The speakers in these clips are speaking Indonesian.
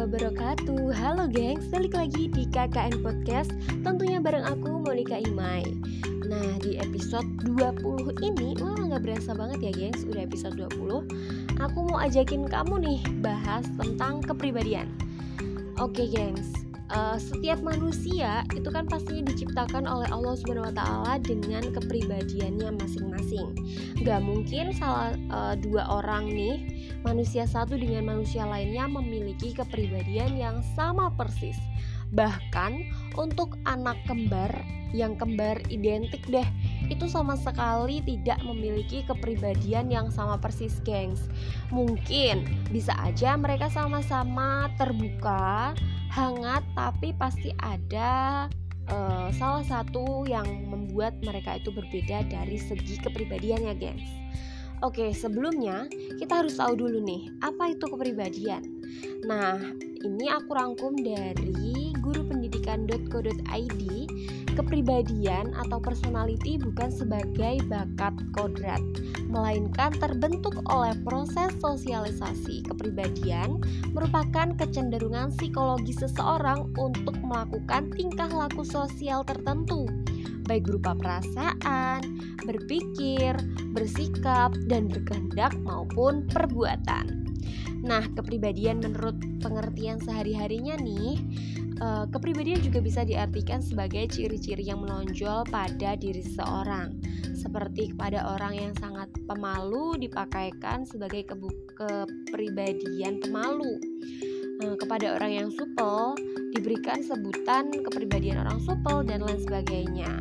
wabarakatuh. Halo gengs, balik lagi di KKN Podcast. Tentunya bareng aku Monica Imai. Nah di episode 20 ini Wah gak berasa banget ya gengs. Udah episode 20 Aku mau ajakin kamu nih Bahas tentang kepribadian. Oke gengs. Uh, setiap manusia itu kan pastinya diciptakan oleh Allah Taala dengan kepribadiannya masing-masing. Gak mungkin salah uh, dua orang nih manusia satu dengan manusia lainnya memiliki kepribadian yang sama persis. Bahkan untuk anak kembar yang kembar identik deh itu sama sekali tidak memiliki kepribadian yang sama persis gengs mungkin bisa aja mereka sama-sama terbuka hangat tapi pasti ada uh, salah satu yang membuat mereka itu berbeda dari segi kepribadiannya gengs Oke, sebelumnya kita harus tahu dulu nih, apa itu kepribadian. Nah, ini aku rangkum dari gurupendidikan.co.id Kepribadian atau personality bukan sebagai bakat kodrat, melainkan terbentuk oleh proses sosialisasi. Kepribadian merupakan kecenderungan psikologi seseorang untuk melakukan tingkah laku sosial tertentu, baik berupa perasaan, berpikir, bersikap, dan berkehendak maupun perbuatan. Nah, kepribadian menurut pengertian sehari-harinya nih uh, kepribadian juga bisa diartikan sebagai ciri-ciri yang menonjol pada diri seseorang. Seperti kepada orang yang sangat pemalu dipakaikan sebagai kepribadian pemalu. Uh, kepada orang yang supel diberikan sebutan kepribadian orang supel dan lain sebagainya.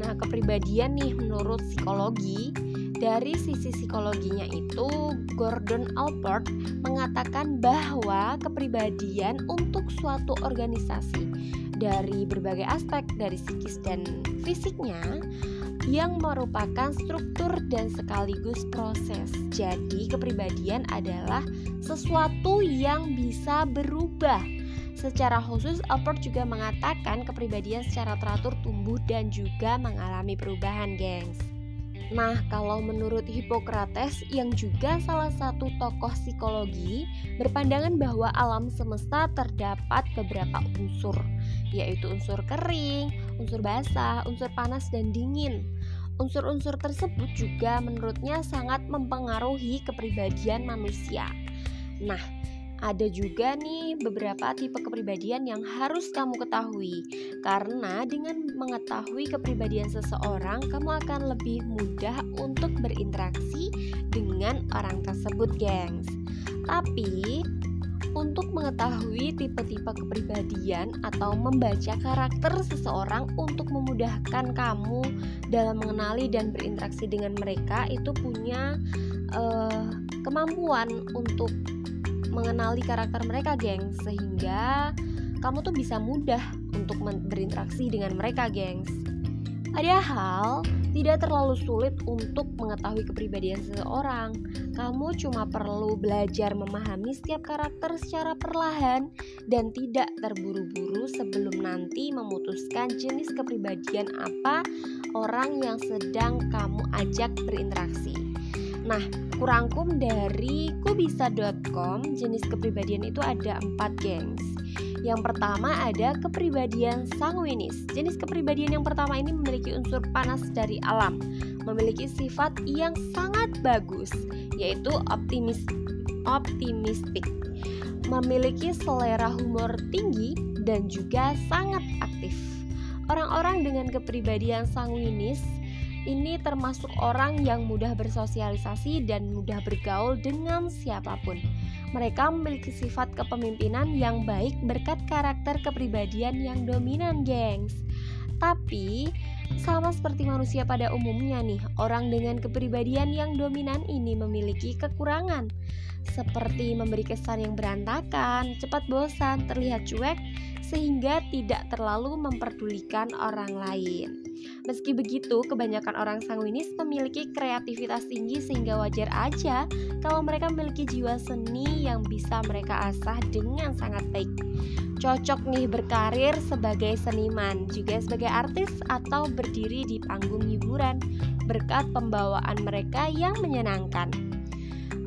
Nah, kepribadian nih menurut psikologi dari sisi psikologinya itu, Gordon Albert mengatakan bahwa kepribadian untuk suatu organisasi dari berbagai aspek dari psikis dan fisiknya yang merupakan struktur dan sekaligus proses. Jadi, kepribadian adalah sesuatu yang bisa berubah. Secara khusus, Albert juga mengatakan kepribadian secara teratur tumbuh dan juga mengalami perubahan, gengs. Nah, kalau menurut Hippocrates yang juga salah satu tokoh psikologi, berpandangan bahwa alam semesta terdapat beberapa unsur, yaitu unsur kering, unsur basah, unsur panas dan dingin. Unsur-unsur tersebut juga menurutnya sangat mempengaruhi kepribadian manusia. Nah, ada juga nih beberapa tipe kepribadian yang harus kamu ketahui. Karena dengan mengetahui kepribadian seseorang, kamu akan lebih mudah untuk berinteraksi dengan orang tersebut, gengs. Tapi untuk mengetahui tipe-tipe kepribadian atau membaca karakter seseorang untuk memudahkan kamu dalam mengenali dan berinteraksi dengan mereka itu punya uh, kemampuan untuk mengenali karakter mereka, gengs, sehingga kamu tuh bisa mudah untuk berinteraksi dengan mereka, gengs. Padahal tidak terlalu sulit untuk mengetahui kepribadian seseorang. Kamu cuma perlu belajar memahami setiap karakter secara perlahan dan tidak terburu-buru sebelum nanti memutuskan jenis kepribadian apa orang yang sedang kamu ajak berinteraksi. Nah, kurangkum dari kubisa.com jenis kepribadian itu ada empat gengs. Yang pertama ada kepribadian sanguinis. Jenis kepribadian yang pertama ini memiliki unsur panas dari alam, memiliki sifat yang sangat bagus, yaitu optimis optimistik, memiliki selera humor tinggi dan juga sangat aktif. Orang-orang dengan kepribadian sanguinis ini termasuk orang yang mudah bersosialisasi dan mudah bergaul dengan siapa pun. Mereka memiliki sifat kepemimpinan yang baik berkat karakter kepribadian yang dominan, gengs. Tapi, sama seperti manusia pada umumnya nih, orang dengan kepribadian yang dominan ini memiliki kekurangan seperti memberi kesan yang berantakan, cepat bosan, terlihat cuek, sehingga tidak terlalu memperdulikan orang lain. Meski begitu, kebanyakan orang sanguinis memiliki kreativitas tinggi sehingga wajar aja kalau mereka memiliki jiwa seni yang bisa mereka asah dengan sangat baik. Cocok nih berkarir sebagai seniman, juga sebagai artis atau berdiri di panggung hiburan berkat pembawaan mereka yang menyenangkan.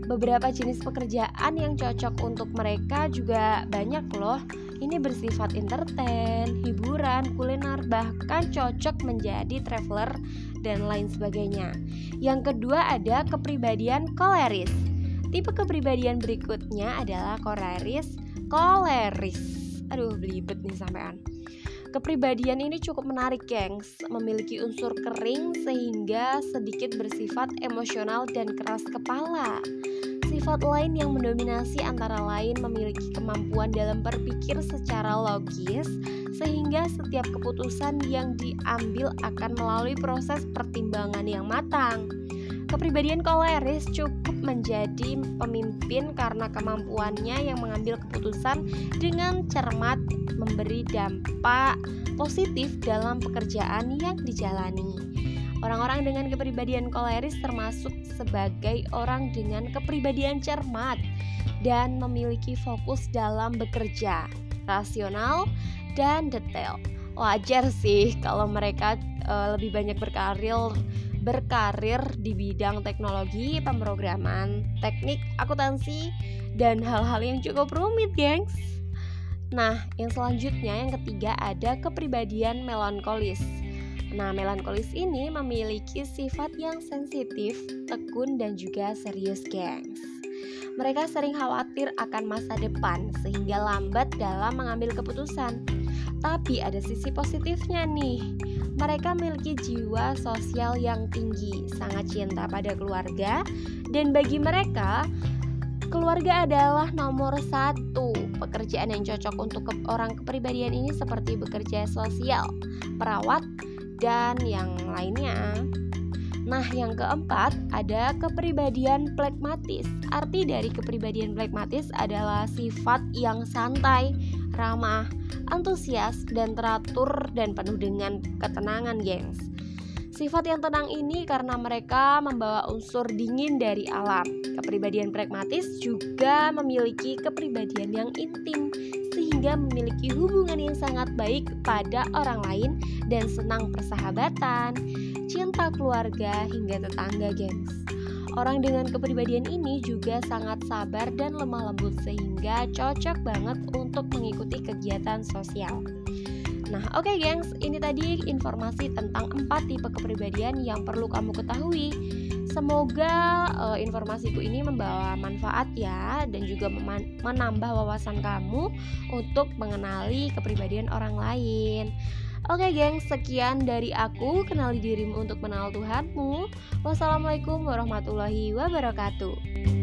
beberapa jenis pekerjaan yang cocok untuk mereka juga banyak loh. Ini bersifat entertain, hiburan, kuliner, bahkan cocok menjadi traveler dan lain sebagainya. Yang kedua ada kepribadian koleris. Tipe kepribadian berikutnya adalah koleris, koleris. Aduh, belibet nih sampean. Kepribadian ini cukup menarik, gengs. Memiliki unsur kering sehingga sedikit bersifat emosional dan keras kepala. Sifat lain yang mendominasi antara lain memiliki kemampuan dalam berpikir secara logis, sehingga setiap keputusan yang diambil akan melalui proses pertimbangan yang matang. Kepribadian koleris cukup menjadi pemimpin karena kemampuannya yang mengambil keputusan dengan cermat memberi dampak positif dalam pekerjaan yang dijalani. Orang-orang dengan kepribadian koleris termasuk sebagai orang dengan kepribadian cermat dan memiliki fokus dalam bekerja, rasional, dan detail. Wajar sih kalau mereka uh, lebih banyak berkarir berkarir di bidang teknologi, pemrograman, teknik, akuntansi, dan hal-hal yang cukup rumit, gengs. Nah, yang selanjutnya yang ketiga ada kepribadian melankolis. Nah, melankolis ini memiliki sifat yang sensitif, tekun, dan juga serius, gengs. Mereka sering khawatir akan masa depan sehingga lambat dalam mengambil keputusan. Tapi ada sisi positifnya nih mereka memiliki jiwa sosial yang tinggi, sangat cinta pada keluarga, dan bagi mereka, keluarga adalah nomor satu. Pekerjaan yang cocok untuk orang kepribadian ini seperti bekerja sosial, perawat, dan yang lainnya. Nah, yang keempat ada kepribadian plekmatis. Arti dari kepribadian plekmatis adalah sifat yang santai, ramah, antusias, dan teratur dan penuh dengan ketenangan, gengs. Sifat yang tenang ini karena mereka membawa unsur dingin dari alam. Kepribadian pragmatis juga memiliki kepribadian yang intim, sehingga memiliki hubungan yang sangat baik pada orang lain dan senang persahabatan, cinta keluarga, hingga tetangga, gengs. Orang dengan kepribadian ini juga sangat sabar dan lemah lembut sehingga cocok banget untuk mengikuti kegiatan sosial. Nah, oke okay, gengs, ini tadi informasi tentang empat tipe kepribadian yang perlu kamu ketahui. Semoga uh, informasiku ini membawa manfaat ya dan juga menambah wawasan kamu untuk mengenali kepribadian orang lain. Oke geng, sekian dari aku Kenali dirimu untuk mengenal Tuhanmu Wassalamualaikum warahmatullahi wabarakatuh